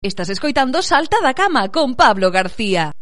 Estás escoitando Salta da Cama con Pablo García.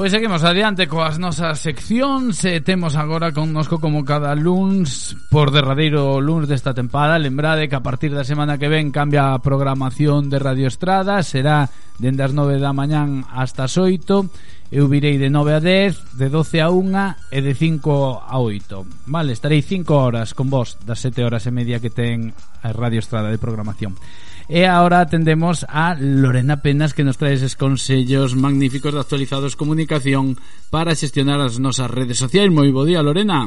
Pois seguimos adiante coas nosas seccións e temos agora connosco como cada luns por derradeiro luns desta tempada lembrade que a partir da semana que ven cambia a programación de Radio Estrada será dende as 9 da mañán hasta as 8 eu virei de 9 a 10 de 12 a 1 e de 5 a 8 vale, estarei 5 horas con vos das 7 horas e media que ten a Radio Estrada de programación. E agora atendemos a Lorena Penas que nos trae eses consellos magníficos de actualizados comunicación para xestionar as nosas redes sociais. Moi bo día, Lorena.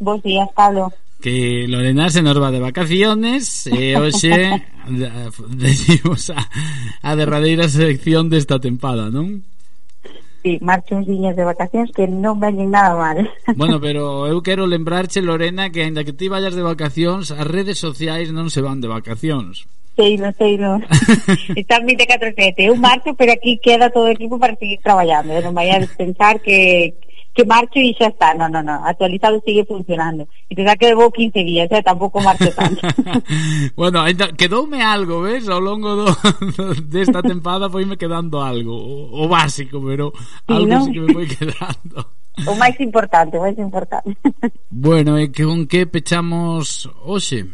Bos días, Pablo que Lorena se nos va de vacaciones eh, e hoxe decimos a, a derradeira selección desta tempada, non? Sí, marcho uns días de vacacións que non veñen nada mal. Bueno, pero eu quero lembrarche, Lorena, que aínda que ti vayas de vacacións, as redes sociais non se van de vacacións. Sei, no, sei, no. Están 24-7. Eu marcho, pero aquí queda todo o equipo para seguir traballando. Eu non vai a pensar que, que marcho e xa está. No, no, no. Actualizado sigue funcionando. E pensar que debo 15 días, eh? tampouco marcho tanto. bueno, ainda quedoume algo, ves? Ao longo do, desta de tempada foi me quedando algo. O, o básico, pero algo sí, no? sí que me foi quedando. O máis importante, o máis importante. bueno, e con que pechamos hoxe?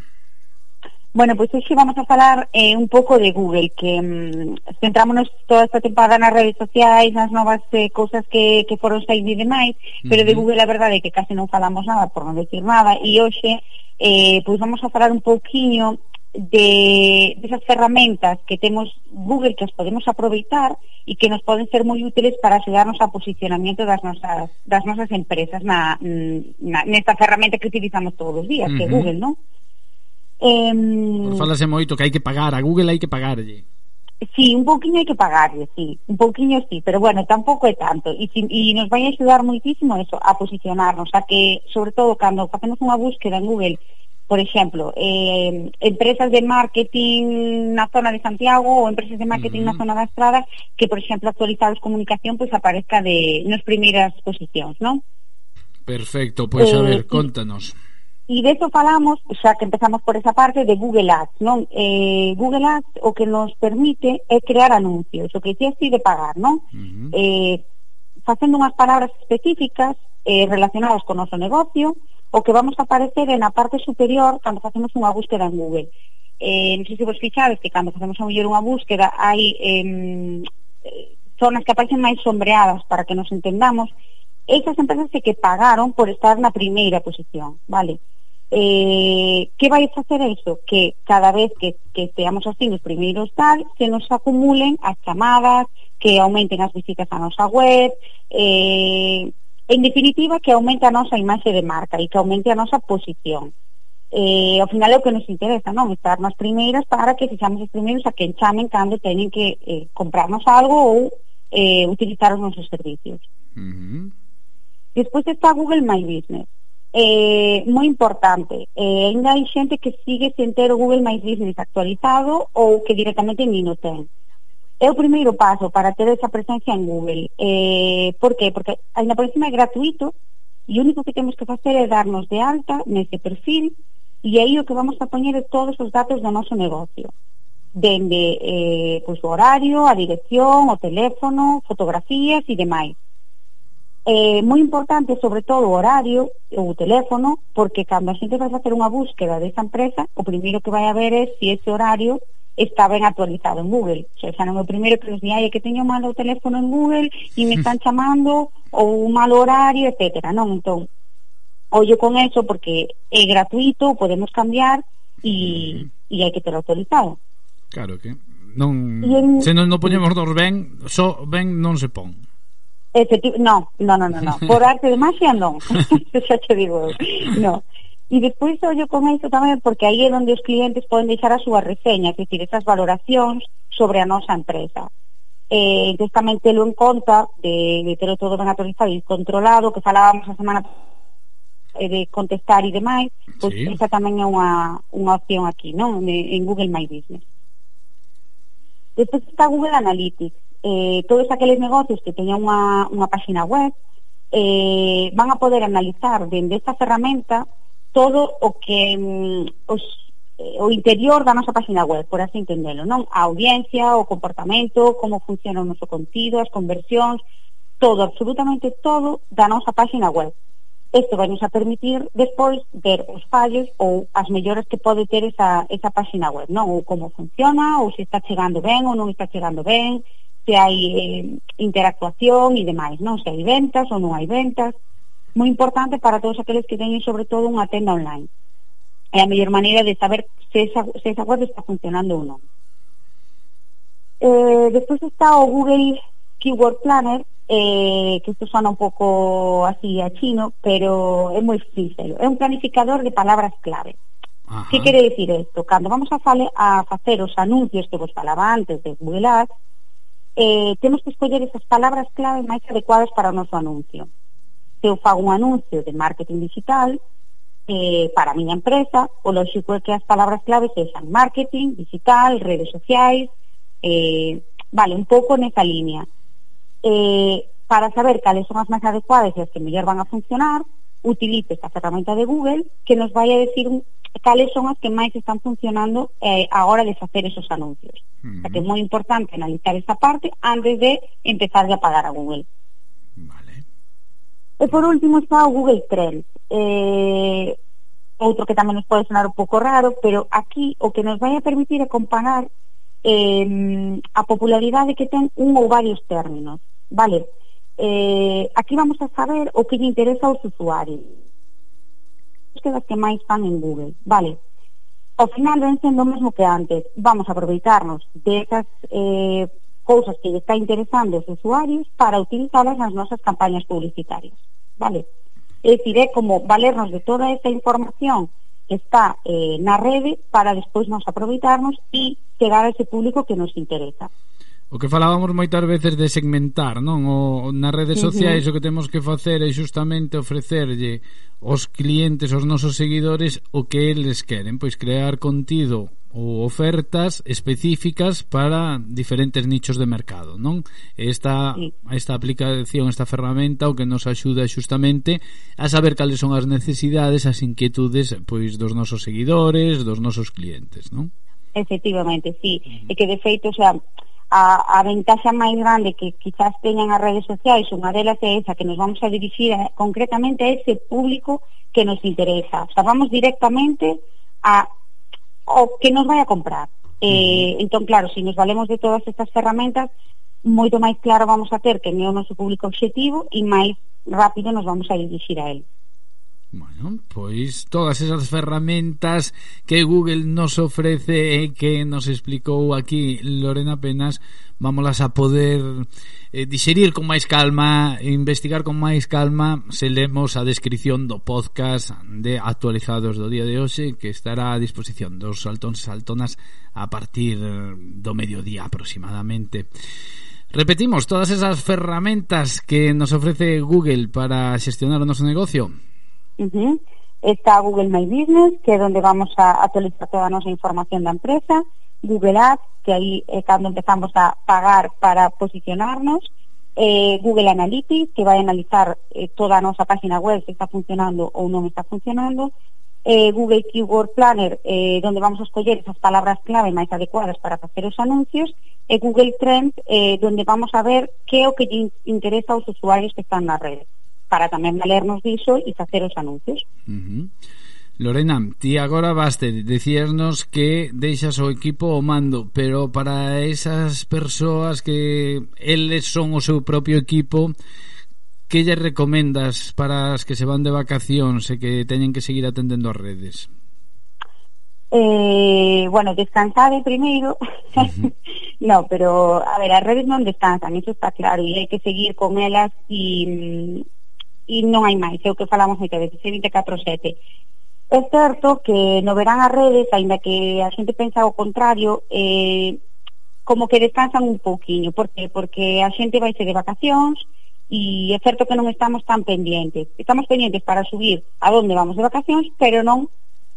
Bueno, pois pues hoxe vamos a falar eh, un pouco de Google, que mm, centrámonos toda esta temporada nas redes sociais, nas novas eh, cousas que, que foron sair e demais, uh -huh. pero de Google a verdade é que case non falamos nada, por non decir nada, e hoxe eh, pois pues vamos a falar un pouquiño de, desas ferramentas que temos Google que as podemos aproveitar e que nos poden ser moi útiles para axudarnos ao posicionamento das nosas, das nosas empresas na, mm, na, nesta ferramenta que utilizamos todos os días, uh -huh. que é Google, non? Eh, falase moito que hai que pagar, a Google hai que pagarlle. Sí, un pouquiño hai que pagarlle, sí, un pouquiño sí, pero bueno, tampouco é tanto e, si, e nos vai axudar moitísimo eso, a posicionarnos, a que, sobre todo, cando facemos unha búsqueda en Google por exemplo, eh, empresas de marketing na zona de Santiago ou empresas de marketing uh -huh. na zona da Estrada que, por exemplo, actualizados comunicación pois pues, aparezca de nas primeiras posicións, non? Perfecto, pois pues, eh, a ver, contanos. Y... E eso falamos, xa que empezamos por esa parte, de Google Ads, non? Eh, Google Ads o que nos permite é crear anuncios, o que dixeste de pagar, non? Uh -huh. eh, facendo unhas palabras específicas eh, relacionadas con noso negocio, o que vamos a aparecer en a parte superior cando facemos unha búsqueda en Google. Eh, non sei se vos fixades que cando facemos a muller unha búsqueda hai eh, zonas que aparecen máis sombreadas para que nos entendamos, esas empresas que pagaron por estar na primeira posición, vale? Eh, que vai facer iso? Que cada vez que, que esteamos así nos primeiros tal, se nos acumulen as chamadas, que aumenten as visitas a nosa web, eh, en definitiva que aumente a nosa imaxe de marca e que aumente a nosa posición. Eh, ao final é o que nos interesa, non? Estar nas primeiras para que sexamos os primeiros a que enchamen cando teñen que eh, comprarnos algo ou eh, utilizar os nosos servicios. Uh -huh. Despois está Google My Business eh, moi importante. Eh, ainda hai xente que sigue sen ter o Google My Business actualizado ou que directamente nin o ten. É o primeiro paso para ter esa presencia en Google. Eh, por que? Porque ainda por encima é gratuito e o único que temos que facer é darnos de alta nese perfil e aí o que vamos a poñer é todos os datos do noso negocio. Dende eh, pois, o horario, a dirección, o teléfono, fotografías e demais eh, moi importante sobre todo o horario ou o teléfono, porque cando a xente vai facer unha búsqueda desa empresa, o primeiro que vai a ver é se ese horario está ben actualizado en Google. O sea, non é o primeiro que nos di, ai, que teño mal o teléfono en Google e me están chamando ou un mal horario, etcétera, non? Entón, ollo con eso porque é gratuito, podemos cambiar e, e hai que ter autorizado. Claro que non, en, se non, non poñemos dor ben, só ben non se pon. Efecti no, no, no, no, no. Por arte de magia non. Xa che digo, no. E despois ollo con isto tamén porque aí é onde os clientes poden deixar a súa reseña, que decir, esas valoracións sobre a nosa empresa. Eh, entón tamén telo en conta de, de telo todo ben autorizado e controlado, que falábamos a semana eh, de contestar e demais, pois sí. esa tamén é unha, unha opción aquí, non? En, en Google My Business. Despois está Google Analytics, eh, todos aqueles negocios que teñan unha, unha páxina web eh, van a poder analizar dende esta ferramenta todo o que mm, os, eh, o interior da nosa páxina web, por así entendelo, non? A audiencia, o comportamento, como funciona o noso contido, as conversións, todo, absolutamente todo da nosa páxina web. Isto vai nos a permitir despois ver os fallos ou as melloras que pode ter esa, esa páxina web, non? Ou como funciona, ou se está chegando ben ou non está chegando ben, se hai eh, interactuación e demais, non? Se hai ventas ou non hai ventas. Moi importante para todos aqueles que teñen sobre todo unha tenda online. É a mellor maneira de saber se esa, se esa web está funcionando ou non. Eh, despois está o Google Keyword Planner, eh, que isto sona un pouco así a chino, pero é moi sincero. É un planificador de palabras clave. Ajá. Que quere dicir isto? Cando vamos a, fale, a facer os anuncios que vos falaba antes de Google Ads, eh, temos que escoller esas palabras clave máis adecuadas para o noso anuncio. Se eu fago un anuncio de marketing digital eh, para a miña empresa, o lógico é que as palabras clave sexan marketing, digital, redes sociais, eh, vale, un pouco nesa línea. Eh, para saber cales son as máis adecuadas e as que mellor van a funcionar, utilice esta ferramenta de Google que nos vai a decir un, cales son as que máis están funcionando eh, a hora de facer esos anuncios. Uh -huh. O sea que é moi importante analizar esta parte antes de empezar a pagar a Google. Vale. E por último está o Google Trends. Eh, outro que tamén nos pode sonar un pouco raro, pero aquí o que nos vai a permitir é comparar eh, a popularidade que ten un ou varios términos. Vale, eh, aquí vamos a saber o que lle interesa aos usuarios búsquedas que máis fan en Google. Vale, ao final ven sendo o mesmo que antes. Vamos a aproveitarnos desas eh, cousas que lle está interesando os usuarios para utilizalas nas nosas campañas publicitarias. Vale? É dicir, é como valernos de toda esa información que está eh, na rede para despois nos aproveitarnos e chegar a ese público que nos interesa. O que falábamos moitas veces de segmentar, non? O, nas redes sociais uh -huh. o que temos que facer é justamente ofrecerlle aos clientes, aos nosos seguidores o que eles queren, pois crear contido ou ofertas específicas para diferentes nichos de mercado, non? Esta esta aplicación, esta ferramenta o que nos axuda xustamente a saber cales son as necesidades, as inquietudes pois dos nosos seguidores, dos nosos clientes, non? Efectivamente, sí. Uh -huh. E que de feito, o sea, a, a ventaxa máis grande que quizás teñan as redes sociais, unha delas é esa que nos vamos a dirigir a, eh, concretamente a ese público que nos interesa. O sea, vamos directamente a o que nos vai a comprar. Eh, entón, claro, se si nos valemos de todas estas ferramentas, moito máis claro vamos a ter que é o noso público obxectivo e máis rápido nos vamos a dirigir a ele. Bueno, pois todas esas ferramentas que Google nos ofrece e que nos explicou aquí Lorena Penas, vámolas a poder eh, digerir con máis calma, investigar con máis calma, se lemos a descripción do podcast de actualizados do día de hoxe que estará a disposición dos saltóns saltonas a partir do mediodía aproximadamente. Repetimos, todas esas ferramentas que nos ofrece Google para xestionar o noso negocio Uh -huh. Está Google My Business, que é onde vamos a actualizar toda a nosa información da empresa, Google Ads, que aí é cando empezamos a pagar para posicionarnos, eh, Google Analytics, que vai analizar eh, toda a nosa página web se está funcionando ou non está funcionando, eh, Google Keyword Planner, eh, donde vamos a escoller esas palabras clave máis adecuadas para facer os anuncios, e Google Trends, eh, donde vamos a ver que é o que interesa aos usuarios que están na rede. Para tamén valernos diso e facer os anuncios. Uh -huh. Lorena, ti agora baste decíasnos que deixas o equipo o mando, pero para esas persoas que eles son o seu propio equipo, que lle recomendas para as que se van de vacacións e que teñen que seguir atendendo as redes? Eh, bueno, descansade primeiro. Uh -huh. no, pero, a ver, as redes non descansan, eso está claro, e hai que seguir con elas e, e non hai máis, é o que falamos moitas veces, 24-7. É certo que no verán as redes, aínda que a xente pensa o contrario, eh, como que descansan un pouquiño, por qué? Porque a xente vai ser de vacacións, e é certo que non estamos tan pendientes. Estamos pendientes para subir a donde vamos de vacacións, pero non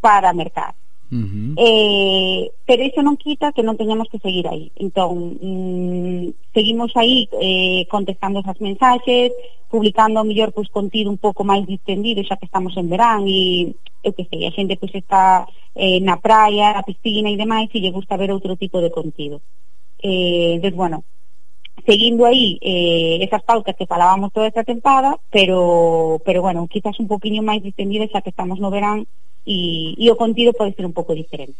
para mercar. Uh -huh. eh, pero iso non quita que non teñamos que seguir aí entón, mm, seguimos aí eh, contestando esas mensaxes publicando o mellor pois, contido un pouco máis distendido xa que estamos en verán e eu que sei, a xente pois, está eh, na praia, na piscina e demais e lle gusta ver outro tipo de contido eh, entón, bueno seguindo aí eh, esas pautas que falábamos toda esta tempada pero, pero bueno, quizás un poquinho máis distendido xa que estamos no verán e, e o contido pode ser un pouco diferente.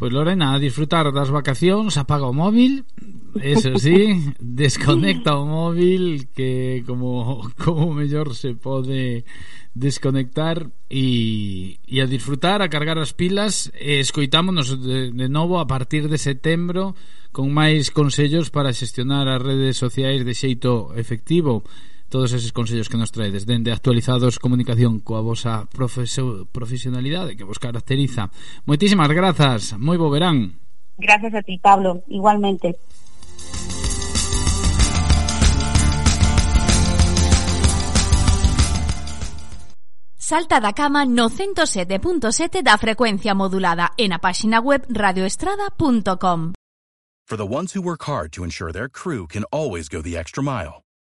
Pois Lorena, a disfrutar das vacacións, apaga o móvil, eso sí, desconecta o móvil que como como mellor se pode desconectar e, e a disfrutar, a cargar as pilas e escoitámonos de, de novo a partir de setembro con máis consellos para xestionar as redes sociais de xeito efectivo todos eses consellos que nos traedes dende actualizados comunicación coa vosa profesionalidade que vos caracteriza. Moitísimas grazas, moi bo verán. Gracias a ti, Pablo, igualmente. Salta da cama no 107.7 da frecuencia modulada en a páxina web radioestrada.com. For the ones who work hard to ensure their crew can always go the extra mile